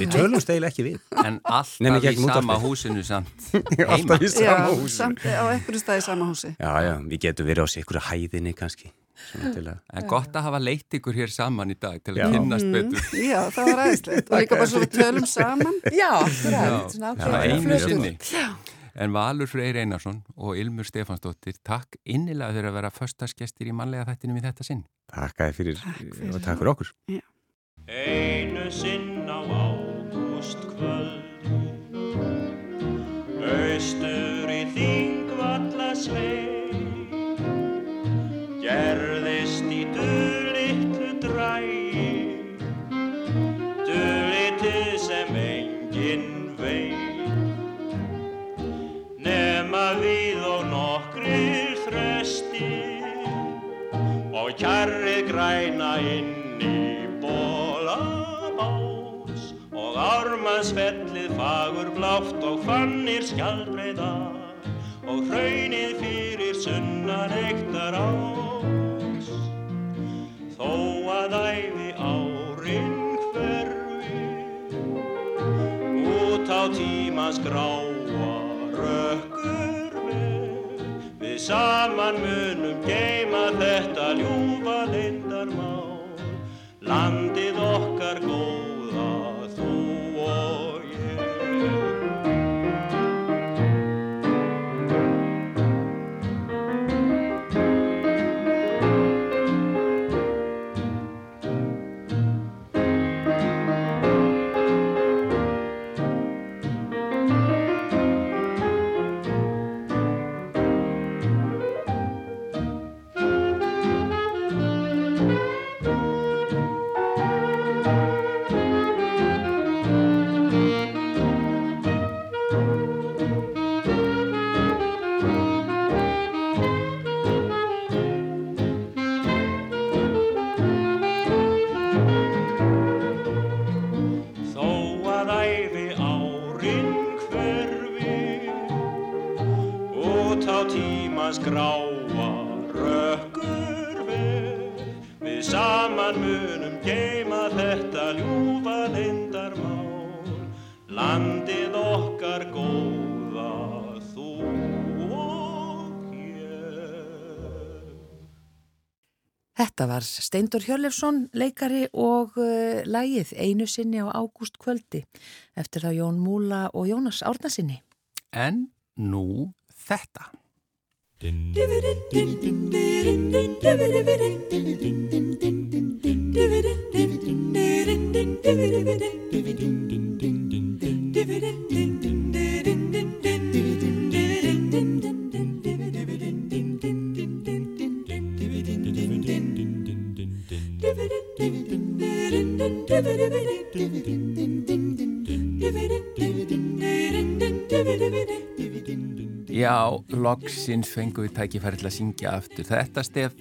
Við tölum steil ekki við. En alltaf í sama húsinu samt Alltaf í sama Já, húsinu. samt á einhverju stað í sama húsi. Já, já, við getum verið á sikkur hæðinni kannski. Að... En gott að hafa leitt ykkur hér saman í dag til að kynnast Mm, betur já, það var aðeinslegt og líka bara svo við tölum saman. Já, Já, akkurat. Svona já, En Valur Freyr Einarsson og Ilmur Stefansdóttir takk innilega fyrir að vera föstaskestir í mannlega þættinum í þetta sinn Takk fyrir, Takk fyrir. og takk fyrir okkur. Einu sinn á ágúst kvöld Austur í þingvallasvei Gerðist í dulitlu drægi Dulitið sem enginn ármannsfellið fagur blátt og fannir skjaldbreiðar Og hraunið fyrir sunnan ektar ás Þó að æfi árin hverfi Út á tímans gráa rökkur við Við saman munum geima þetta ljúfa lindarmál Landið okkar góða saman munum geima þetta ljúfa lindarmál Landið okkar góða þú og ég Þetta var Steindur Hjörlefsson, leikari og uh, lægið einu sinni á ágúst kvöldi eftir það Jón Múla og Jónas Árnasinni. En nú þetta. Já, loksins fengum við tækifæri til að syngja aftur þetta stef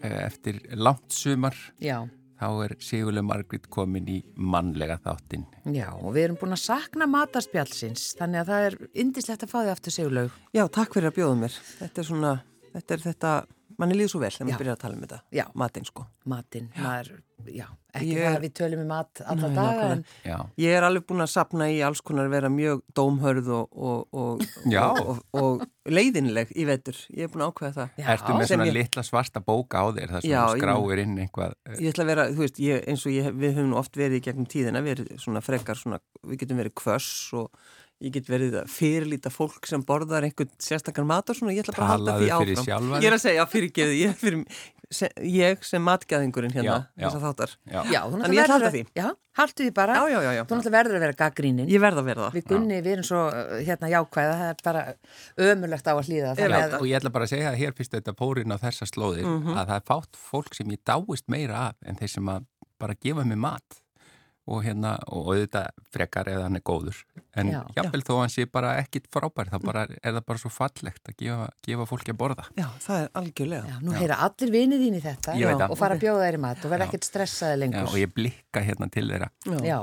eh, eftir langt sumar. Já, Þá er Sigurlega Margrit komin í mannlega þáttinn. já, og við erum búin að sakna matarspjálsins, þannig að það er indislegt að fá því aftur segulaug. Já, takk fyrir að bjóða mér. Þetta er svona, þetta er þetta, manni líður svo vel þegar maður byrjar að tala um þetta. Já. Matinn sko. Matinn, maður, já, ekki Ég- það að við tölum um mat alla Nei, daga, en Ég er alveg búin að sapna í alls konar vera mjög dómhörð og, og, og, og, og, og leiðinleg í vetur. Ég er búin að ákveða það. já, ertu með sem svona ég- litla svarta bóka á þér þar sem Já, skráir inn eitthvað. eh, Ég ætla að vera, þú veist, ég, eins og ég, við höfum nú oft verið í gegnum tíðina, við erum svona frekar svona, við getum verið kvöss og ég get verið að fyrirlíta fólk sem borðar einhvern sérstakar mat og svona, ég ætla bara að halda Talaðu því fyrir áfram. sjálfa Ég er að segja, fyrirgeðu, ég, fyrir, se, ég sem matgæðingurinn hérna, Já, já. þess að þáttar. Já, Já, Þannig ég ætla að halda því. Já, haldu því bara. Já, já, já, já. Þú náttúrulega verður að vera gaggrínin. Ég verð að vera það. Við Gunni, við erum svo uh, hérna jákvæða, það er bara ömulegt á að hlýða. Ég þannig veit að- og ég ætla bara að segja að hér fyrst þetta pórin á þessa slóðir Mhm. að það er fátt fólk sem ég dáist meira af en þeir sem að bara gefa mér mat og hérna, og auðvitað frekar eða hann er góður en Já. jafnvel þó hann sé bara ekkit frábær þá bara, er það bara svo fallegt að gefa, gefa fólki að borða Já, það er algjörlega. Já, nú heyra allir vinið þín í þetta og fara að bjóða þeirri mat og verða ekkert stressaði Já, lengur. og ég blikka hérna til þeirra Já,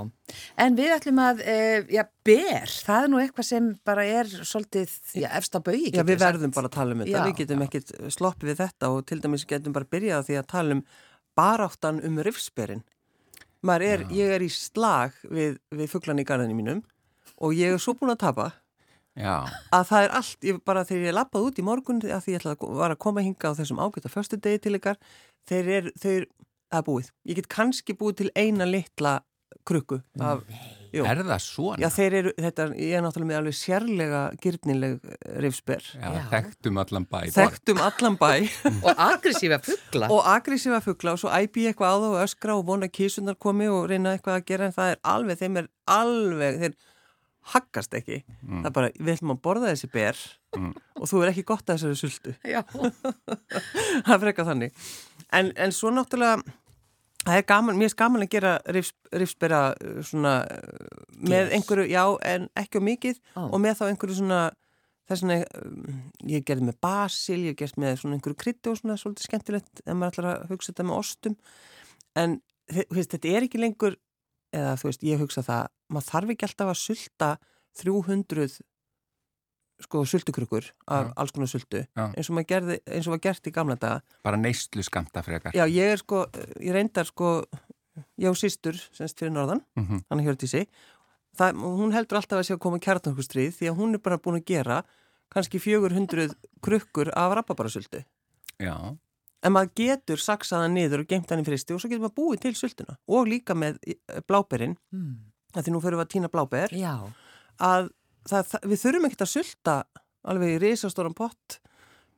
en við ætlum að, e, já, ber, það er nú eitthvað sem bara er svolítið, já, efst á baugi. Já, við verðum bara að tala um þetta. Já. við getum ekkit sloppið við þetta og til dæmis getum bara byrjað á því að tala um baráttan um rifsberin. Er, ég er í slag við, við fugglan í garðinu mínum og ég er svo búin að tapa. Já, að það er allt, ég bara þegar ég lappað út í morgun að því ég að var að koma hinga á þessum ágæta förstu degi til ykkar, þeir er, þeir, er búið. Ég get kannski búið til eina litla krukku af, jú. er það svona? Já, þeir eru, þetta, ég er náttúrulega með alveg sérlega gyrnileg rifsber. Já, Já. þekktum allan bæ Þekktum allan bæ Og aggressífa fuggla. og agressífa fuggla og svo æpi ég eitthvað á það og öskra og vona kísunar komi og reyna eitthvað að gera en það er alveg, þeim er alveg, þeir haggast ekki það er bara, við ætlum að borða þessi ber og þú er ekki gott að þessari sultu Já, það er frekar þannig en, en svo náttúrulega það er gaman, mér er gaman að gera rifs, rifsbera uh, svona uh, með Gels. einhverju, já, en ekki á mikið Ó. og með þá einhverju svona þess vegna, um, ég gerði með basil ég gerði með svona einhverju krytti og svona svolítið skemmtilegt, ef maður ætlar að hugsa þetta með ostum en veist, þetta er ekki lengur eða þú veist, ég hugsa það maður þarf ekki alltaf að sulta 300 sko sultukrukkur af Já. alls konar sultu Já. eins og maður gerði, eins og var gert í gamla daga bara neyslu skamta frekar Já, ég er sko, ég reyndar sko, ég á sýstur, semst fyrir norðan, Mhm. hann hjörði sig, það, hún heldur alltaf að sé að koma kjartankustrið því að hún er bara búin að gera kannski 400 krukkur af rababarasöldu. Já, En maður getur saksaða niður og geimt hann í fristi og svo getur maður búið til söltuna og líka með eh, bláberinn, mm. að því nú fyrir við að týna bláber, já. að það, það, við þurfum ekkert að sölta alveg í risastóran pott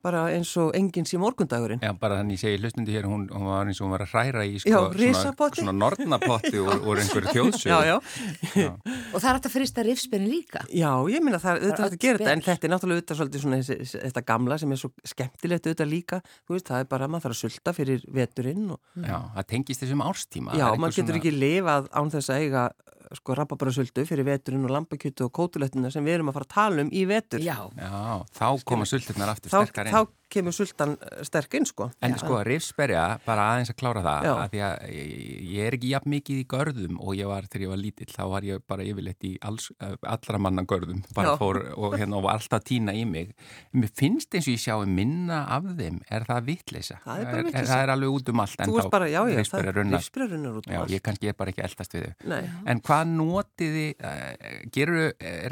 bara eins og enginn sé morgundagurinn. já, bara þannig ég segi hlustundi hér, hún, hún var eins og hún var að hræra í Já, sko, svona, risapotti. svona nornapotti úr, úr einhverju þjóðsögu. Já, já. Og það er hægt að frista rifspenni líka. Já, ég minna það, auðvitað öll hægt að gera þetta, en þetta er náttúrulega auðvitað svolítið svona þetta gamla sem er svo skemmtilegt auðvitað líka, þú veist, það er bara að maður þarf að sulta fyrir veturinn og Já, það tengist þessum árstíma. já, Það er maður getur ekki lifað án þess að eiga sko rababara sultu fyrir veturinn og lambakjötu og kótulettuna sem við erum að fara að tala um í vetur. Já. Já, þá koma sulturnar aftur Þá, sterkar inn. þá kemur sultan eh, sterk inn, sko. En sko, rifsberja, bara aðeins að klára það, Já. að því að ég, er ekki jafn mikið í görðum og ég var, þegar ég var lítill, þá var ég bara yfirleitt í alls, eh, allra manna görðum, bara Já. fór og hérna og var alltaf að týna í mig. Mér finnst eins og ég sjái minna af þeim, er það vitleysa? Það er bara vitleysa. Það er alveg út um allt, en já, já, rifsberja runnar. runnar út um Já, allt. ég kannski er bara ekki eldast við þau. Nei, En hvað notiði, uh, gerur uh,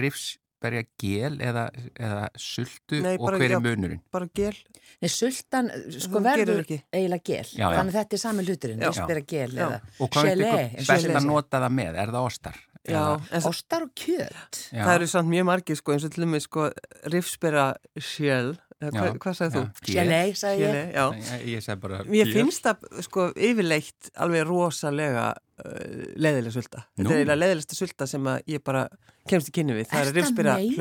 rifsberja gel eða, eða sultu Nei, og bara- hver já. er munurinn? bara gel. Nei, sultan, sko Hún verður eiginlega gel. Já, já. Þannig að þetta er sami hluturinn, rifspenni gel Já. eða Og hvað gelé. er og best ég að nota það með? Er það ostar? Já, Ostar og kjöt. Já. það eru samt mjög margir, sko, eins og til og með, sko, rifsberja sjel, hvað, hvað sagði þú? Gelé, sagði ég. Gelé, já. Ég, ég segi bara Mér gél. finnst það sko yfirleitt alveg rosalega uh, leðileg sulta. Þetta er eiginlega leðilegsta sulta sem að ég bara kemst í kynni við. Það Ertu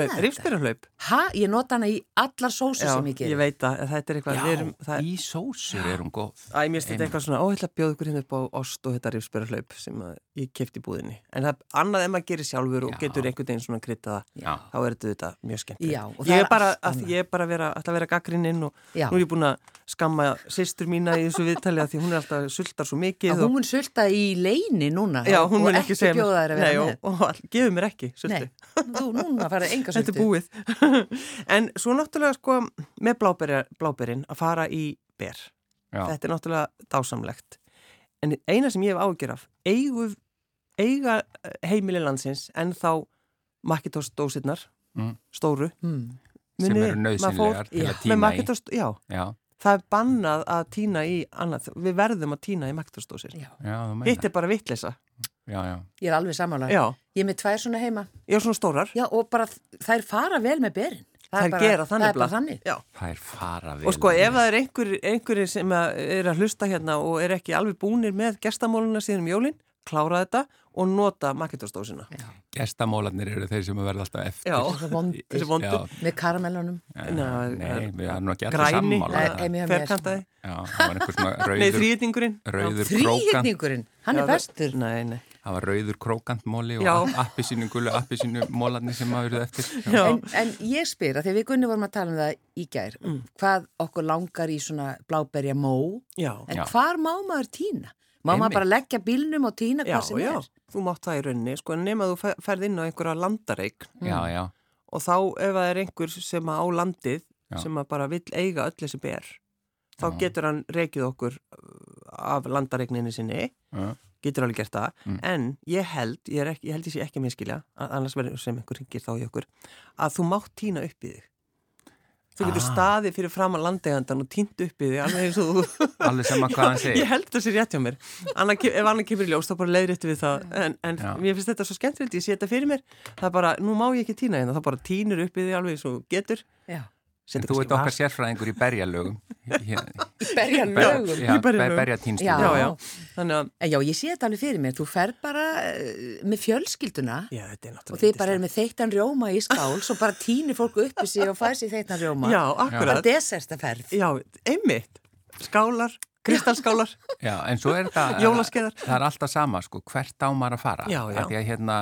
er rifspyrra hlaup. Ha, ég nota hana í allar sósur Já, sem ég ég gerir. veit að þetta er eitthvað. Já, erum, það, í sósur er hún góð. Æ, mér finnst þetta eitthvað svona, ó, ég ætla að bjóða ykkur hérna upp á ost og þetta rifspyrra hlaup sem ég kefti í búðinni. En það er annað ef maður gerir sjálfur og Já. getur einhvern veginn svona. Já. Þá er þetta, mjög skemmt. Og ég er er bara, að, ég er bara vera, að vera gaggrinninn og nú er ég búin að skamma sýstur mína í þessu viðtali að því hún er alltaf sultar svo mikið og hún mun sulta í leini núna Já, og ekki bjóða þær að vera og, með. Nei, þú núna farið enga sultu. Þetta er búið. en svo náttúrulega sko með bláberinn að fara í ber. Já. Þetta er náttúrulega dásamlegt. En eina sem ég hef ágjör af, eigu, eiga heimili landsins en þá makitósdósirnar, Mm. stóru. Mm. Sem Munið eru nöðsynlegar fór- til að Með tína í. já, Já, það er bannað að týna í annað. Við verðum að týna í makitósdósir. Hitt er bara vittleysa. Já, já. ég er alveg samanlega. Já, Ég er með tvær svona heima. já, svona stórar. Já, og bara þær fara vel með berin. Það Þær er bara, gera það er bara þannig. Já. Er fara vel. Og sko ef það er einhver, einhverjir sem að er að hlusta hérna og er ekki alveg búnir með gestamóluna síðan um jólinn, klára þetta og nota maketostósina. Gestamólarnir eru þeir sem verða alltaf eftir. Já, Þessi vondir. þessi vondu. Já. Með karamellunum. Nei, Nei, við erum ekki Græni, sammála. Nei, nei, mér- ferkantaði. Já, það var einhver svona Nei, rauður, þrýðningurinn. rauður krókant. Þrýhitningurinn, hann er bestur. Nei, nei. Það var rauður krókantmóli Já. og appisínu gullu appisínu mólarnir sem maður verið eftir. Já. En, en ég spyr að þegar við gunni vorum að tala um það í gær, Mm. hvað okkur langar í svona bláberja mó, Já, en Já. hvar má maður týna? Má Einmitt. maður bara leggja bílnum og týna já, hvað sem já. er? Þú mátt það í rauninni, sko, en nema þú fer- ferð inn á einhverja landareik Já, já. og þá ef það er einhver sem á landið Já. sem bara vill eiga öll þessi ber, þá Já. getur hann reikið okkur uh, af landareikninni sinni Já. Getur alveg gert það, Mm. en ég held ég, er ekki, ég held ég sé ekki að miskilja a- annars verður sem einhver ringir þá í okkur að þú mátt týna upp í þig þú getur Ah. staðið fyrir fram að landegandan og týnt upp í þig alveg eins og þú Allir sem að hvað hann ég segir. held það sé rétt hjá mér Anna, ef annar kemur í ljós þá bara leiðréttu við það en, en mér finnst þetta svo skemmtilegt ég sé þetta fyrir mér, það er bara, nú má ég ekki týna hérna, það bara týnur upp í þig alveg eins og getur Já. Þú ert okkar sérfræðingur í berjalögum Berja lögum. Já, Í berjalögum. berjatínstu. Já. Já, já, þannig að En já, ég sé þetta alveg fyrir mér. Þú fer bara eh, með fjölskylduna Já, þetta er náttúrulega og þið bara eru með þeittan rjóma í skál svo bara týnir fólk upp í sig og fær sér þeittan rjóma. Já, Bara akkurat desertaferð. Já, einmitt Skálar, kristalskálar. Já, en svo er það Jólaskeiðar. það er alltaf sama, sko, hvert á maður að fara. Já, já. Af því að hérna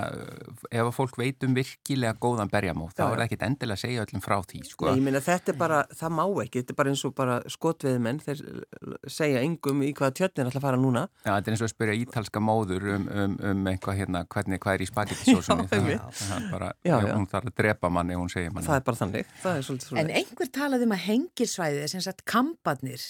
ef að fólk veit um virkilega góðan berjamó þá Já, er það ekkit endilega að segja öllum frá því, sko. Nei, ég meina þetta er bara, það má ekki. Þetta er bara eins og bara skotveðmenn þeir segja engum í hvaða tjötnin ætla að fara núna. Já, þetta er eins og að spyrja ítalska móður um, um, um eitthvað hérna, hvernig hvað er í spagettisósunni það, það er bara, Já, hún þarf að drepa manni hún segir manni það er bara þannig, það er svolítið En einhver talaði um að hengilsvæði, sem sagt kambarnir,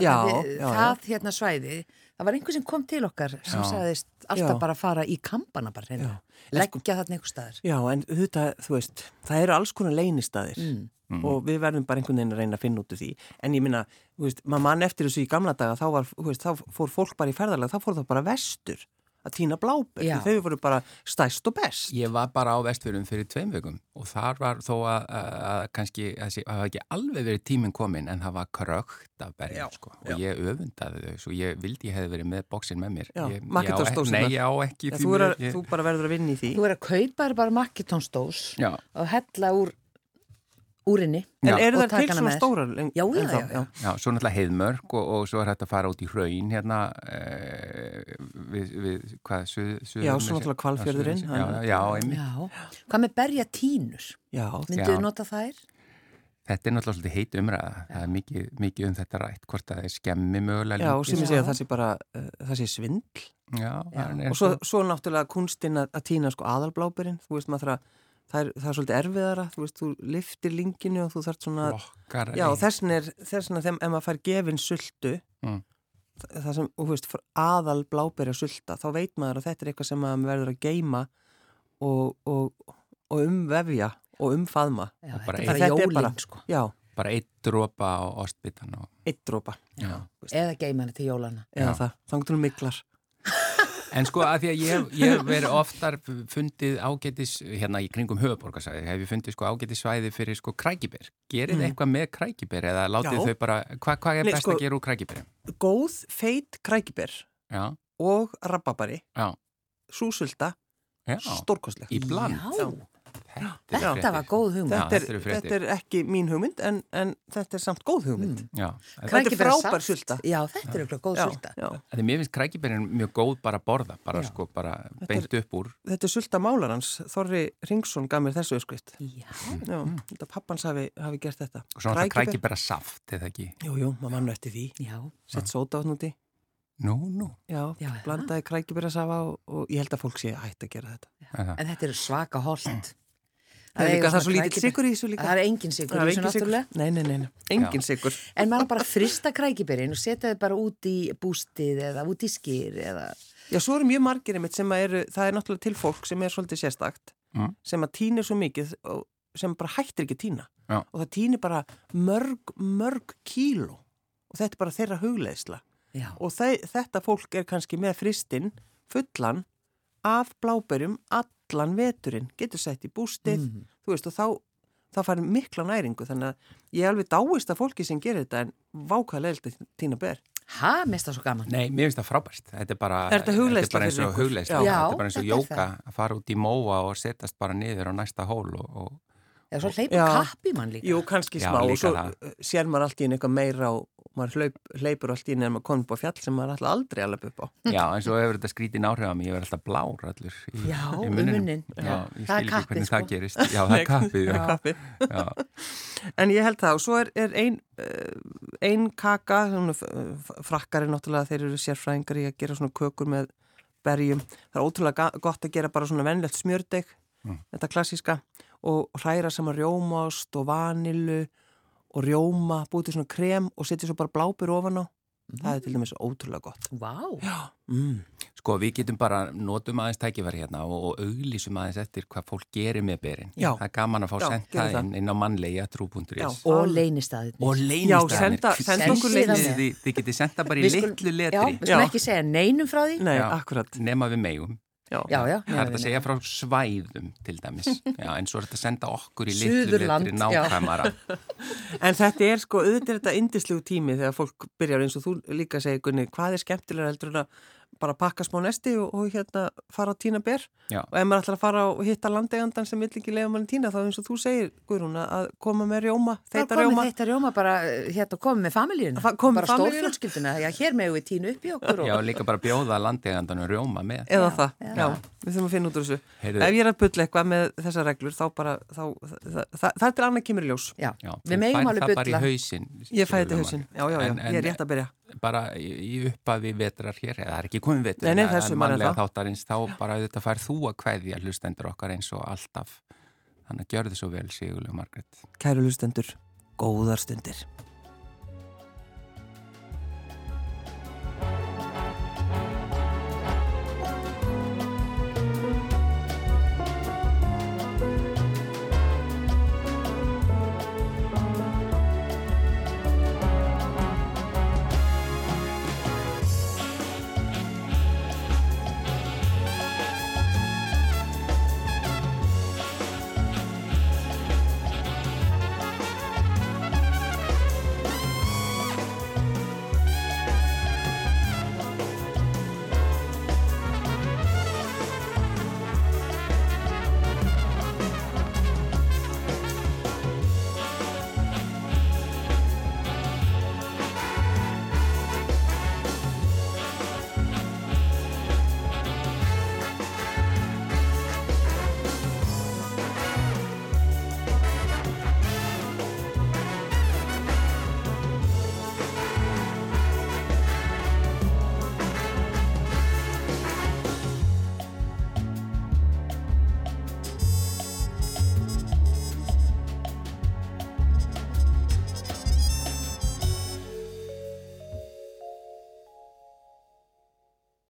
það, það hérna svæði, það var einhver sem kom til okkar sem Já. sagðist alltaf Já. bara að fara í kampana bara reyna, leggja þarna einhver staðar. Já, en þetta, þú veist, það eru alls konar leynistæðir Mm. og við verðum bara einhvern veginn að reyna að finna út úr því en ég minna, þú veist, maður mann eftir þessu í gamla daga, þá var, veist, þá fór fólk bara í ferðarlega, þá fór það bara vestur að týna bláber, Já. þau voru bara stæst og best. Ég var bara á vestfjörðum fyrir tveim vögum og þar var þó að, að, að kannski, að það hafa ekki alveg verið tíminn komin en það var krökt af berjum sko. og ég öfundaði þau svo ég vildi ég hefði verið með bóksinn með mér. Já, ég, ég á Nei, ég á ekki Já, því þú, er að, miður, ég- þú bara verður að vinna í því. Þú er að kaupa þér bara makkitónstós Já, og hella úr úrinni. En Já. eru það til svona stórar? en- Já, já, já, já. Já, svo náttúrulega heiðmörk og, og svo er hægt að fara út í hraun hérna e, við, við, hvað, suð, suð, Já, svo náttúrulega Hvalfjörðurinn, Já, hann- já, einmitt. Já. Hvað með berja tínur? Já, Mynduðu Já. nota þær? Þetta er náttúrulega svolítið heit umræða. Það er mikið, mikið um þetta rætt, hvort það er skemmi mögulega já, líka. sem ég Já. segja að það sé bara, uh, það sé svindl Já, Já. og svo, svo náttúrulega kunstinn að, að týna sko aðalblábyrinn, þú veist maður þarf að það er, það er svolítið erfiðara, þú veist, þú liftir linginu og þú þarf svona flokkar. Já, þessin er, þessin er þeim, ef maður fær gefin sultu, Mm. það, sem, þú veist, aðal blábæri sulta, þá veit maður að þetta er eitthvað sem maður verður að geima og, og, og umvefja og umfaðma. Já, Og þetta bara bara Þetta er jólinn, bara- sko. Já, Bara eitt dropa á ostbitan og... eitt drópa. Já. Eða geima hana til jólana. Eða Já. það, þangt hún miklar. En sko að því að ég ég hef verið oftar fundið ágætis, hérna í kringum höfuborgarsæði, hef ég fundið sko ágætis svæði fyrir sko krækibér. Gerið Mm. eitthvað með krækibér eða látið Já. þau bara, hva, hvað er Nei, best sko- að gera úr krækibér? Góð, feit krækiber Já, og rababari, súsulta, já, stórkostleg. í bland. Já, Þetta, er þetta var góð hugmynd. Þetta er, þetta fréttir. þetta er ekki mín hugmynd en, en þetta er samt góð hugmynd. Já, Þetta er frábær sulta. Já, þetta er eitthvað góð Já, sulta. já. Því mér finnst krækibérin mjög góð bara að borða, bara sko, bara Þetta beint upp úr. Þetta er sulta málarans, Þorri Ringsson gaf mér þessu öskvitt. Já. Já, þetta pappans hafi, hafi gert þetta. Og svo náttúrulega Krækiber- krækibera saft, eða ekki? Jú, jú, maður mann eftir því. Já. Sett sóta átn úti. Nú, nú. Já, Já, blandaði krækiberasafa og, og ég held að fólk sé hægt að gera þetta. En þetta er svaka holt. Það er líka það er svo lítið sigur í þessu líka. Það er engin sigur í þessu náttúrulega. Nei, nei, nei, nei. engin sigur. En maður bara frista krækibyrinn og setja þið bara út í bústið eða út í skýr eða... Já, svo eru mjög margir einmitt sem að eru, það er náttúrulega til fólk sem er svolítið sérstakt, Mm. sem að týnir svo mikið og sem bara hættir ekki að týna. Já. Og það týnir bara mörg, mörg kíló. Og þetta er bara þeirra hugleiðsla. Já. Og þe þetta fólk er kannski með fristinn fullan af bláberjum allan veturinn, getur sett í bústið, Mhm. þú veist, og þá, þá fær mikla næringu, þannig að ég er alveg dáist að fólki sem gerir þetta en vákaðlega að týna ber. Ha, mest það svo gaman. Nei, mér finnst það frábært. Þetta er bara, Er þetta þetta er bara eins og. Já. Þetta er bara eins og jóka að fara út í móa og setjast bara niður á næsta hól og, og Eða svo hleypur kapp í mann líka. Jú, kannski Já, smá og svo það. sér maður allt í einu eitthvað meira og maður hlaup, hleypur allt í einu en maður komið upp á fjall sem maður alltaf aldrei alveg upp á. já, en svo hefur þetta skrítin áhrif á mig. Ég verð alltaf blár allur í, Já, í um ég Það er kappið, sko. það. Já, það er kappið. En ég held það og svo er, er ein, uh, ein kaka, uh, frakkari náttúrulega, þeir eru sérfræðingar í að gera svona kökur með berjum. Það er ótrúlega ga- gott að gera bara svona venlegt smjördeg, Mm. þetta klassíska, og hræra saman rjómaost og vanilu og rjóma, búið til svona krem og setja svo bara blábur ofan á. Það er til dæmis ótrúlega gott. Vá. Mm. Sko, við getum bara, notum aðeins tækifæri hérna og, og auglýsum aðeins eftir hvað fólk gerir með berin. Já. Það er gaman að fá það. inn, inn á mannlega trú.is. Já. Og Alveg. leynistæðin. Og senda- senda okkur Þið-. Þið þið getið senda bara í litlu Já, letri. við skulum ekki segja neinum frá því. Nei, Já. akkurat. Nema við megum. Já, Já, já. Það er þetta að segja frá svæðum til dæmis. Já, en svo er þetta að senda okkur í litlu já. nákvæmara. En þetta er sko, auðvitað er þetta indislegu tími þegar fólk byrjar eins og þú líka segir Gunni, hvað er skemmtilega heldur en að bara pakka smá nesti og, og hérna fara að tína ber Já. og ef maður ætlar að fara og hitta landegandan sem vill ekki leiða manni tína þá eins og þú segir Guðrún að koma með rjóma, komið rjóma þetta rjóma bara, eh, hérna komið með familjíuna, Fa- komið bara familíuna. stórfjölskylduna, já, hér meðu við tínu upp í okkur og... Já, líka bara bjóða landegandanum rjóma með. eða Já, það, já. já, við þurfum að finna út úr þessu Heyrðu. ef ég er að bulla eitthvað með þessar reglur þá bara, þá, það, er til annað kemur í ljós Já, Já, við megum alveg í hausinn. ég fæði þetta maður. já, já, já, ég er rétt að byrja bara í upphafi vetrar hér, eða það er ekki komið vetur, Nei, nei, en mannlega þáttarins, þá bara auðvitað fær þú að kveðja hlustendur okkar eins og alltaf. Þannig að gjör þið svo vel, Sigurlega Margrét. Kæru lustendur, góðar stundir